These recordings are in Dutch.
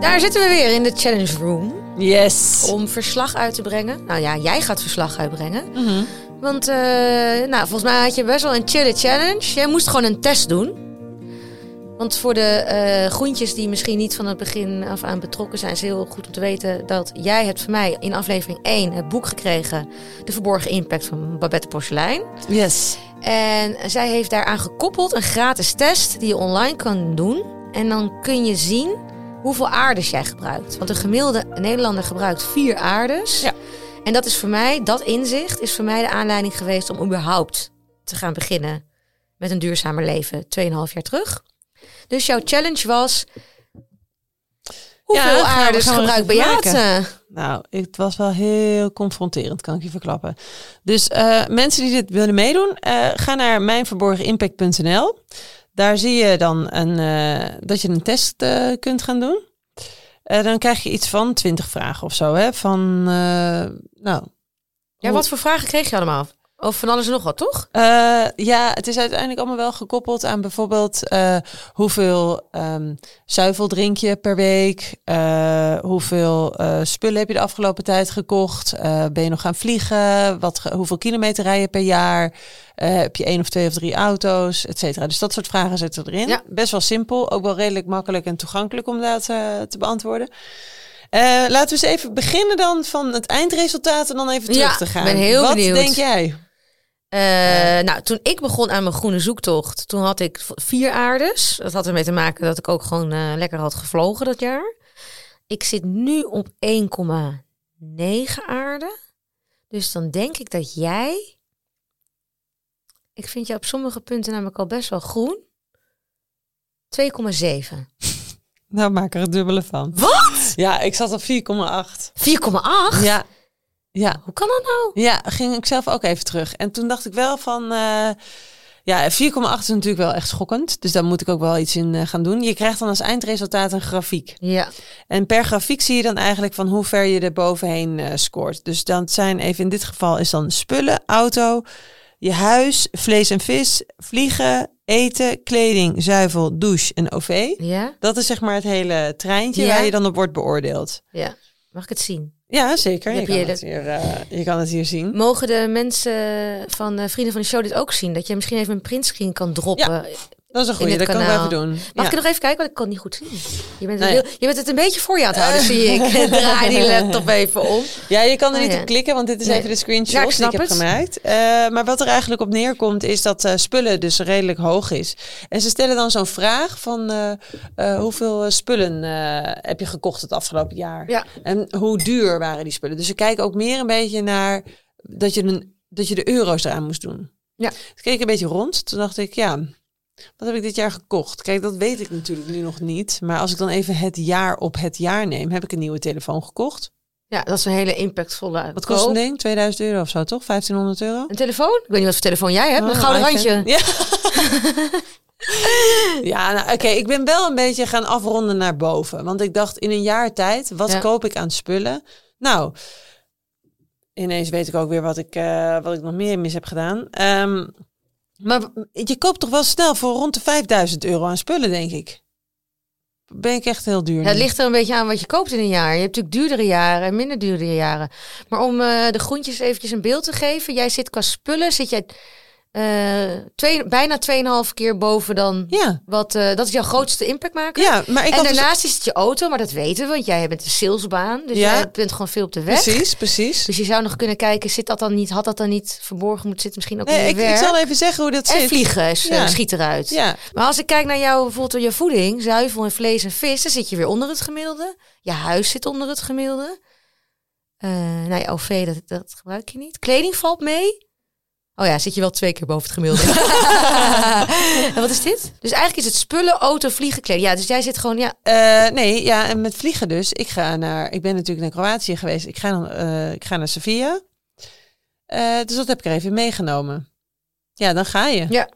Daar zitten we weer in de challenge room Yes. om verslag uit te brengen. Nou ja, jij gaat verslag uitbrengen. Mhm. Want eh, nou, volgens mij had je best wel een chille challenge. Jij moest gewoon een test doen. Want voor de eh groentjes die misschien niet van het begin af aan betrokken zijn, is heel goed om te weten dat jij hebt van mij in aflevering 1 het boek gekregen, De Verborgen Impact van Babette Porcelein. Yes. En zij heeft daaraan gekoppeld een gratis test die je online kan doen. En dan kun je zien hoeveel aardes jij gebruikt. Want een gemiddelde Nederlander gebruikt vier aardes. Ja. En dat is voor mij, dat inzicht is voor mij de aanleiding geweest om überhaupt te gaan beginnen met een duurzamer leven. 2,5 jaar terug. Dus jouw challenge was. Hoeveel we- aardes gebruikt. Beate? Nou, het was wel heel confronterend, kan ik je verklappen. Dus eh, mensen die dit willen meedoen, eh, ga naar mijnverborgenimpact.nl. Daar zie je dan een, eh, dat je een test eh, kunt gaan doen. Eh, dan krijg je iets van 20 vragen of zo. Hè? Van, nou, Ja, wat voor vragen kreeg je allemaal? Over van alles en nog wat, toch? Eh, ja, het is uiteindelijk allemaal wel gekoppeld aan bijvoorbeeld eh, hoeveel ehm, zuivel drink je per week, eh, hoeveel spullen heb je de afgelopen tijd gekocht, ben je nog gaan vliegen, wat, hoeveel kilometer rij je per jaar, heb je één of twee of drie auto's, et cetera. Dus dat soort vragen zitten erin. Ja. Best wel simpel, ook wel redelijk makkelijk en toegankelijk om dat te beantwoorden. Laten we eens even beginnen dan van het eindresultaat en dan even Ja, terug te gaan. ben heel Wat benieuwd. denk jij? Eh, Nou, toen ik begon aan mijn groene zoektocht, toen had ik vier aardes. Dat had ermee te maken dat ik ook gewoon eh, lekker had gevlogen dat jaar. Ik zit nu op 1,9 aarden. Dus dan denk ik dat jij... Ik vind je op sommige punten namelijk al best wel groen. 2,7. Nou, maak er het dubbele van. Wat? Ja, ik zat op 4,8. 4,8? Ja. Ja. Hoe kan dat nou? Ja, ging ik zelf ook even terug. En toen dacht ik wel van... eh, ja, 4,8 is natuurlijk wel echt schokkend. Dus daar moet ik ook wel iets in eh, gaan doen. Je krijgt dan als eindresultaat een grafiek. Ja. En per grafiek zie je dan eigenlijk van hoe ver je er bovenheen eh, scoort. Dus dan zijn even in dit geval is dan spullen, auto, je huis, vlees en vis, vliegen, eten, kleding, zuivel, douche en OV. Ja? Dat is zeg maar het hele treintje Ja. waar je dan op wordt beoordeeld. Ja. Mag ik het zien? Ja, zeker. Je kan, het hier, eh, je kan het hier zien. Mogen de mensen van eh, Vrienden van de Show dit ook zien? Dat je misschien even een printscreen kan droppen. Dat is een goede, dat kan ik even doen. Mag Ja. ik nog even kijken? Want ik kan niet goed zien. Je bent, Nee. heel- je bent het een beetje voor je aan het houden, zie ik. Draai die laptop even om. Ja, je kan er Oh, niet ja. op klikken, want dit is Nee. even de screenshot Ja, die ik heb het. gemaakt. Eh, maar wat er eigenlijk op neerkomt, is dat eh, spullen dus redelijk hoog is. En ze stellen dan zo'n vraag van eh, hoeveel spullen heb je gekocht het afgelopen jaar? Ja. En hoe duur waren die spullen? Dus ze kijken ook meer een beetje naar dat je, een, dat je de euro's eraan moest doen. Ja. Toen keek ik een beetje rond. Toen dacht ik, ja, wat heb ik dit jaar gekocht? Kijk, dat weet ik natuurlijk nu nog niet. Maar als ik dan even het jaar op het jaar neem, heb ik een nieuwe telefoon gekocht. Ja, dat is een hele impactvolle Wat kost een ding? 2000 euro of zo, toch? 1500 euro? Een telefoon? Ik weet niet wat voor telefoon jij hebt. Oh, een gouden iPhone. randje. Ja, ja nou, oké. Ik ben wel een beetje gaan afronden naar boven. Want ik dacht, in een jaar tijd, wat Ja. koop ik aan spullen? Nou, ineens weet ik ook weer wat ik, eh, wat ik nog meer mis heb gedaan. Ehm, maar je koopt toch wel snel voor rond de 5000 euro aan spullen, denk ik. Ben ik echt heel duur. Ja, het ligt er een beetje aan wat je koopt in een jaar. Je hebt natuurlijk duurdere jaren en minder duurdere jaren. Maar om eh, de groentjes eventjes een beeld te geven. Jij zit qua spullen, zit jij eh, twee, bijna 2,5 keer boven dan Ja, wat... eh, dat is jouw grootste impactmaker. ja, maar ik en dus- daarnaast is het je auto, maar dat weten we, want jij bent een salesbaan. Dus Ja. jij bent gewoon veel op de weg. Precies, precies. Dus je zou nog kunnen kijken, zit dat dan niet, had dat dan niet verborgen moeten zitten? Misschien ook Nee, ik, ik zal even zeggen hoe dat en zit. vliegen is, eh, Ja. schiet eruit. Ja, Maar als ik kijk naar jouw, bijvoorbeeld je voeding, zuivel en vlees en vis, dan zit je weer onder het gemiddelde. Je huis zit onder het gemiddelde. Eh nou ja, OV, dat, dat gebruik je niet. Kleding valt mee. Oh ja, zit je wel twee keer boven het gemiddelde. en wat is dit? Dus eigenlijk is het spullen, auto, vliegen, kleding. Ja, dus jij zit gewoon, ja, Eh, nee, ja, en met vliegen dus. Ik ga naar, ik ben natuurlijk naar Kroatië geweest. Ik ga, dan, eh, ik ga naar Sevilla. Eh, dus dat heb ik er even meegenomen. Ja, dan ga je. ja.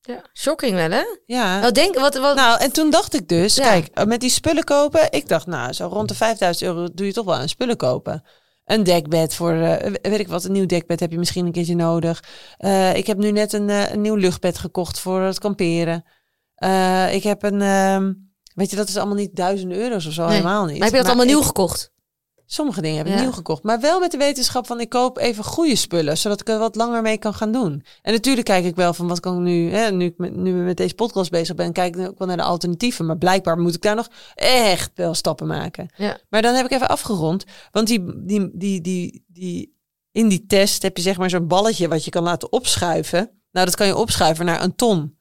Ja, shocking wel hè? Ja. Wat denk, wat, wat, Nou, en toen dacht ik dus, Ja. kijk, met die spullen kopen. Ik dacht, nou, zo rond de 5000 euro doe je toch wel aan spullen kopen. Een dekbed voor, eh, weet ik wat, een nieuw dekbed heb je misschien een keertje nodig. Eh, ik heb nu net een, eh, een nieuw luchtbed gekocht voor het kamperen. Ik heb een, ehm, Weet je, dat is allemaal niet duizenden euro's of zo, helemaal niet. Maar heb je dat allemaal ik- nieuw gekocht? Sommige dingen heb ik Ja. nieuw gekocht. Maar wel met de wetenschap van ik koop even goede spullen. Zodat ik er wat langer mee kan gaan doen. En natuurlijk kijk ik wel van wat kan ik nu. Hè, nu ik met, nu met deze podcast bezig ben, kijk ik ook wel naar de alternatieven. Maar blijkbaar moet ik daar nog echt wel stappen maken. Ja. Maar dan heb ik even afgerond. Want die, die, die, die, die, in die test heb je zeg maar zo'n balletje wat je kan laten opschuiven. Nou, dat kan je opschuiven naar een ton.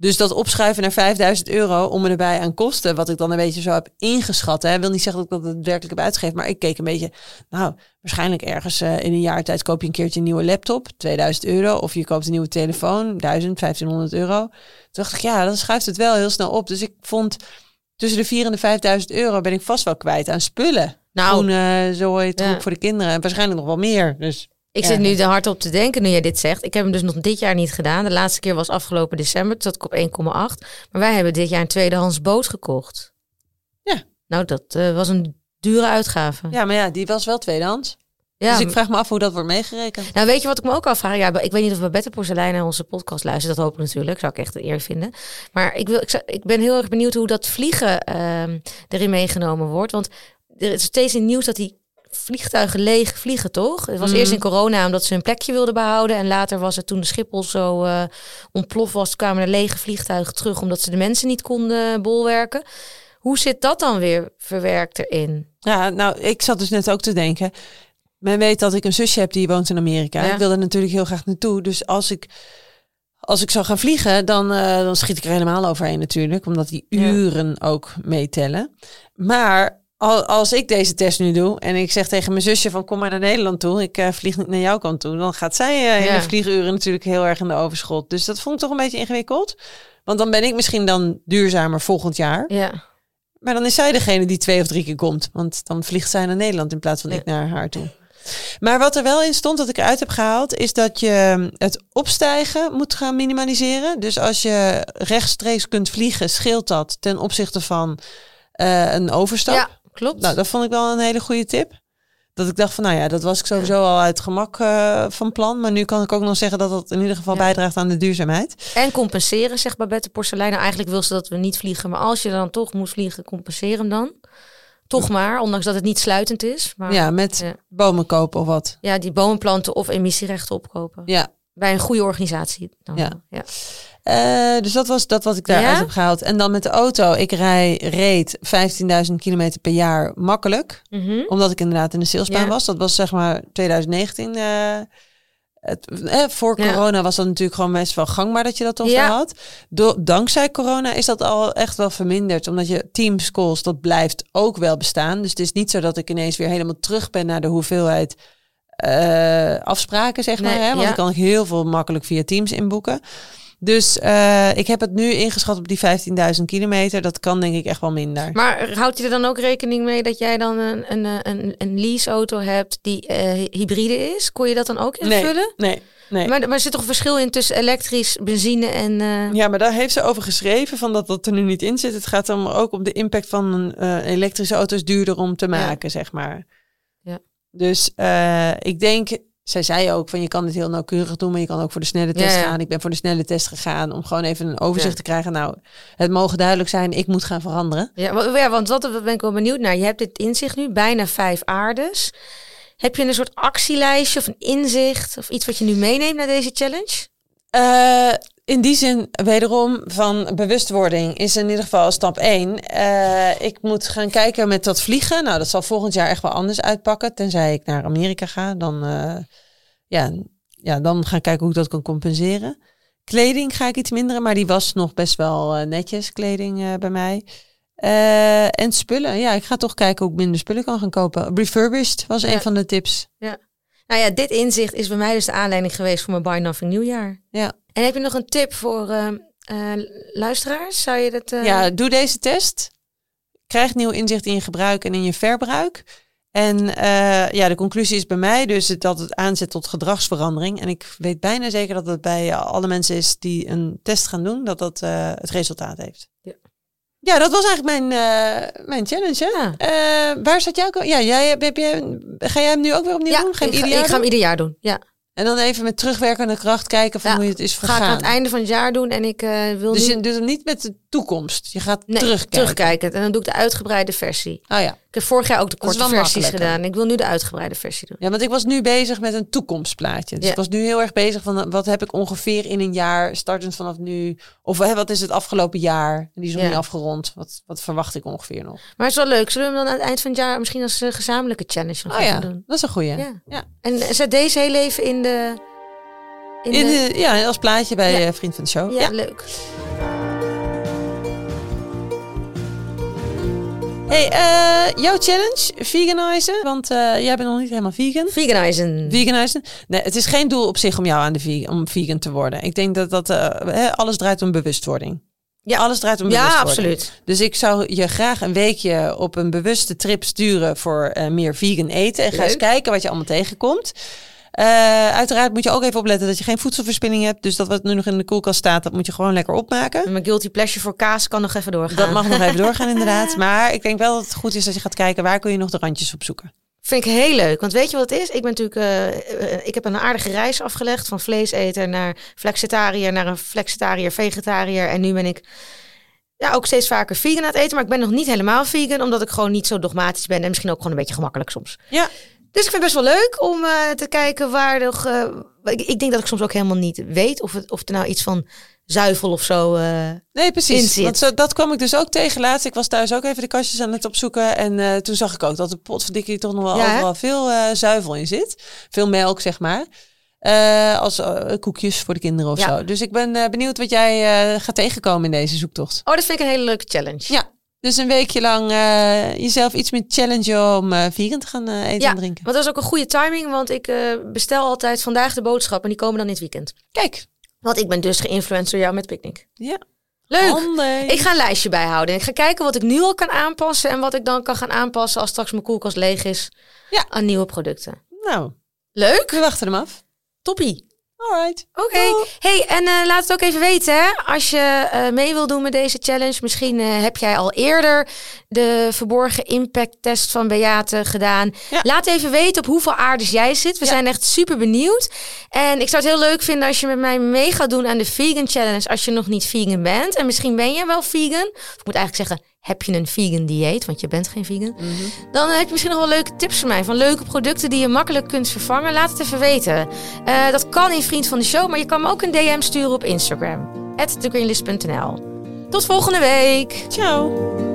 Dus dat opschuiven naar 5000 euro om me erbij aan kosten, wat ik dan een beetje zo heb ingeschat. Hè, wil niet zeggen dat ik dat werkelijk heb uitgegeven, maar ik keek een beetje, nou, waarschijnlijk ergens eh, in een jaar tijd koop je een keertje een nieuwe laptop, 2000 euro, of je koopt een nieuwe telefoon, 1000, 1500 euro. Toen dacht ik, ja, dan schuift het wel heel snel op. Dus ik vond tussen de 4 en de 5000 euro ben ik vast wel kwijt aan spullen. Nou, Groene zooi, troep Ja. voor de kinderen en waarschijnlijk nog wel meer. Dus ik zit nu er hard op te denken nu jij dit zegt. Ik heb hem dus nog dit jaar niet gedaan. De laatste keer was afgelopen december. Toen zat ik op 1,8. Maar wij hebben dit jaar een tweedehands boot gekocht. Ja. Nou, dat eh, was een dure uitgave. ja, maar ja, die was wel tweedehands. Ja, dus ik vraag me af hoe dat wordt meegerekend. Nou, weet je wat ik me ook afvraag? Ja, ik weet niet of Babette Porselein naar onze podcast luistert. Dat hoop ik natuurlijk. Zou ik echt een eer vinden. Maar ik, wil, ik, zou- ik ben heel erg benieuwd hoe dat vliegen ehm, erin meegenomen wordt. Want er is steeds in nieuws dat die vliegtuigen leeg vliegen, toch? Het was eerst in corona omdat ze hun plekje wilden behouden. En later was het toen de Schiphol zo eh ontploft was, kwamen er lege vliegtuigen terug omdat ze de mensen niet konden bolwerken. Hoe zit dat dan weer verwerkt erin? Ja, nou, ik zat dus net ook te denken. Men weet dat ik een zusje heb die woont in Amerika. Ja. Ik wil er natuurlijk heel graag naartoe. Dus als ik, als ik zou gaan vliegen, dan, eh, dan schiet ik er helemaal overheen natuurlijk. Omdat die Ja. uren ook meetellen. Maar als ik deze test nu doe en ik zeg tegen mijn zusje van kom maar naar Nederland toe. Ik eh, vlieg niet naar jouw kant toe. Dan gaat zij eh, in de vlieguren natuurlijk heel erg in de overschot. Dus dat vond ik toch een beetje ingewikkeld. Want dan ben ik misschien dan duurzamer volgend jaar. Ja, Maar dan is zij degene die twee of drie keer komt. Want dan vliegt zij naar Nederland in plaats van Ja. ik naar haar toe. Maar wat er wel in stond, dat ik eruit heb gehaald, is dat je het opstijgen moet gaan minimaliseren. Dus als je rechtstreeks kunt vliegen, scheelt dat ten opzichte van eh, een overstap. ja klopt. Nou, dat vond ik wel een hele goede tip. Dat ik dacht van, nou ja, dat was ik sowieso al uit gemak eh, van plan. Maar nu kan ik ook nog zeggen dat dat in ieder geval Ja. bijdraagt aan de duurzaamheid. En compenseren, zegt Babette Porselein. Nou, eigenlijk wil ze dat we niet vliegen. Maar als je dan toch moet vliegen, compenseer hem dan. Toch maar, ondanks dat het niet sluitend is. Maar Ja, met ja. bomen kopen of wat. ja, die bomen planten of emissierechten opkopen. Ja, Bij een goede organisatie. Dan. Ja. ja. Eh, dus dat was dat wat ik daaruit Ja? heb gehaald. En dan met de auto. Ik rij, reed 15.000 kilometer per jaar makkelijk. Mhm. Omdat ik inderdaad in de salesbaan Ja. was. Dat was zeg maar 2019. eh, het, eh, voor Ja. corona was dat natuurlijk gewoon best wel gangbaar dat je dat toch had. Do- dankzij corona is dat al echt wel verminderd. Omdat je Teams calls, dat blijft ook wel bestaan. Dus het is niet zo dat ik ineens weer helemaal terug ben naar de hoeveelheid afspraken, zeg maar. Nee, Hè? Want dan kan ik heel veel makkelijk via Teams inboeken. Dus eh, ik heb het nu ingeschat op die 15.000 kilometer. Dat kan denk ik echt wel minder. Maar houdt je er dan ook rekening mee dat jij dan een, een, een, een leaseauto hebt die eh, hybride is? Kon je dat dan ook invullen? nee, nee. Maar, maar er zit toch een verschil in tussen elektrisch, benzine en... eh, Ja, maar daar heeft ze over geschreven van dat dat er nu niet in zit. Het gaat dan ook om de impact van een elektrische auto is duurder om te maken, zeg maar. Ja. Dus ik denk, zij zei ook van je kan dit heel nauwkeurig doen, maar je kan ook voor de snelle test Ja, ja. gaan. Ik ben voor de snelle test gegaan om gewoon even een overzicht Ja. te krijgen. Nou, het mogen duidelijk zijn, ik moet gaan veranderen. Ja, want dat ben ik wel benieuwd naar. Je hebt dit inzicht nu, bijna vijf aardes. Heb je een soort actielijstje of een inzicht of iets wat je nu meeneemt naar deze challenge? Eh, in die zin, wederom, van bewustwording is in ieder geval stap 1. ik moet gaan kijken met dat vliegen. Nou, dat zal volgend jaar echt wel anders uitpakken. Tenzij ik naar Amerika ga. Dan, eh, ja, ja, dan ga ik kijken hoe ik dat kan compenseren. Kleding ga ik iets minderen, maar die was nog best wel eh, netjes, kleding eh, bij mij. Eh, en spullen. Ja, ik ga toch kijken hoe ik minder spullen kan gaan kopen. Refurbished was Ja. een van de tips. Nou ja, dit inzicht is bij mij dus de aanleiding geweest voor mijn Buy Nothing nieuwjaar. Ja. En heb je nog een tip voor eh, eh, luisteraars? Zou je dat... eh, Ja, doe deze test. Krijg nieuw inzicht in je gebruik en in je verbruik. En eh, ja, de conclusie is bij mij dus dat het aanzet tot gedragsverandering. En ik weet bijna zeker dat het bij alle mensen is die een test gaan doen, dat dat het resultaat heeft. Ja. Ja, dat was eigenlijk mijn, mijn challenge. Hè? Ja. Waar staat jouw... ko- Ja, jij, heb, je, ga jij hem nu ook weer opnieuw Ja, doen? Ga ik, ga, ik ga hem ieder jaar doen. Ja. En dan even met terugwerkende kracht kijken van Ja, hoe je het is Ga ik vergaan. aan het einde van het jaar doen en ik eh, wil dus nu je doet hem niet met de toekomst. Je gaat nee, terugkijken. terugkijken. En dan doe ik de uitgebreide versie. Oh ja. Ik heb vorig jaar ook de korte versies gedaan. Ik wil nu de uitgebreide versie doen. Ja, want ik was nu bezig met een toekomstplaatje. Dus Ja. ik was nu heel erg bezig van wat heb ik ongeveer in een jaar, startend vanaf nu. Of hè, wat is het afgelopen jaar? En die is nog Ja. niet afgerond. Wat, wat verwacht ik ongeveer nog? Maar het is wel leuk. Zullen we hem dan aan het eind van het jaar misschien als eh, gezamenlijke challenge nog Oh ja, doen? dat is een goeie. Ja. Ja. En zet deze heel even in de... In, In de, de, ja, als plaatje bij eh, Vriend van de Show. Ja. leuk. Hey, eh, jouw challenge, veganizen. Want eh, jij bent nog niet helemaal vegan. Veganizen. Veganizen. Nee, het is geen doel op zich om jou aan de vegan, om vegan te worden. Ik denk dat, dat eh, alles draait om bewustwording. Ja. alles draait om ja, bewustwording. absoluut. Dus ik zou je graag een weekje op een bewuste trip sturen voor meer vegan eten. En ga eens kijken wat je allemaal tegenkomt. Eh, uiteraard moet je ook even opletten dat je geen voedselverspilling hebt. Dus dat wat nu nog in de koelkast staat, dat moet je gewoon lekker opmaken. Mijn guilty pleasure voor kaas kan nog even doorgaan. Dat mag nog even doorgaan inderdaad. Maar ik denk wel dat het goed is als je gaat kijken waar kun je nog de randjes op zoeken. Vind ik heel leuk. Want weet je wat het is? Ik ben natuurlijk. eh, eh, ik heb een aardige reis afgelegd. Van vleeseter naar flexitariër, naar een flexitariër, vegetariër. En nu ben ik ja, ook steeds vaker vegan aan het eten. Maar ik ben nog niet helemaal vegan. Omdat ik gewoon niet zo dogmatisch ben. En misschien ook gewoon een beetje gemakkelijk soms. Ja. Dus ik vind het best wel leuk om eh, te kijken waar nog. eh, ik, ik denk dat ik soms ook helemaal niet weet of, het, of er nou iets van zuivel of zo. eh, Nee, precies. Want zo, dat kwam ik dus ook tegen laatst. Ik was thuis ook even de kastjes aan het opzoeken. En toen zag ik ook dat de potverdikkie toch nog wel Ja, overal veel zuivel in zit. Veel melk, zeg maar. Als koekjes voor de kinderen of Ja. zo. Dus ik ben benieuwd wat jij gaat tegenkomen in deze zoektocht. Oh, dat vind ik een hele leuke challenge. Ja. Dus een weekje lang eh, jezelf iets meer challengen om eh, vegan te gaan eh, eten Ja, en drinken. Want dat is ook een goede timing. Want ik bestel altijd vandaag de boodschappen. En die komen dan in het weekend. Kijk. Want ik ben dus geïnfluenced door jou met Picnic. Ja. Leuk. Handig. Ik ga een lijstje bijhouden. En ik ga kijken wat ik nu al kan aanpassen. En wat ik dan kan gaan aanpassen als straks mijn koelkast leeg is. Ja. Aan nieuwe producten. Nou, Leuk. we wachten hem af. Toppie. Alright. Oké. Hey, en eh, laat het ook even weten hè. Als je eh, mee wil doen met deze challenge. Misschien eh, heb jij al eerder de verborgen impact test van Beate gedaan. Ja. Laat even weten op hoeveel aardes jij zit. We Ja. zijn echt super benieuwd. En ik zou het heel leuk vinden als je met mij mee gaat doen aan de vegan challenge. Als je nog niet vegan bent. En misschien ben je wel vegan. Of ik moet eigenlijk zeggen, heb je een vegan dieet? Want je bent geen vegan. Dan heb je misschien nog wel leuke tips voor mij. Van leuke producten die je makkelijk kunt vervangen. Laat het even weten. Eh, dat kan in Vriend van de Show. Maar je kan me ook een DM sturen op Instagram. @thegreenlist.nl Tot volgende week. Ciao.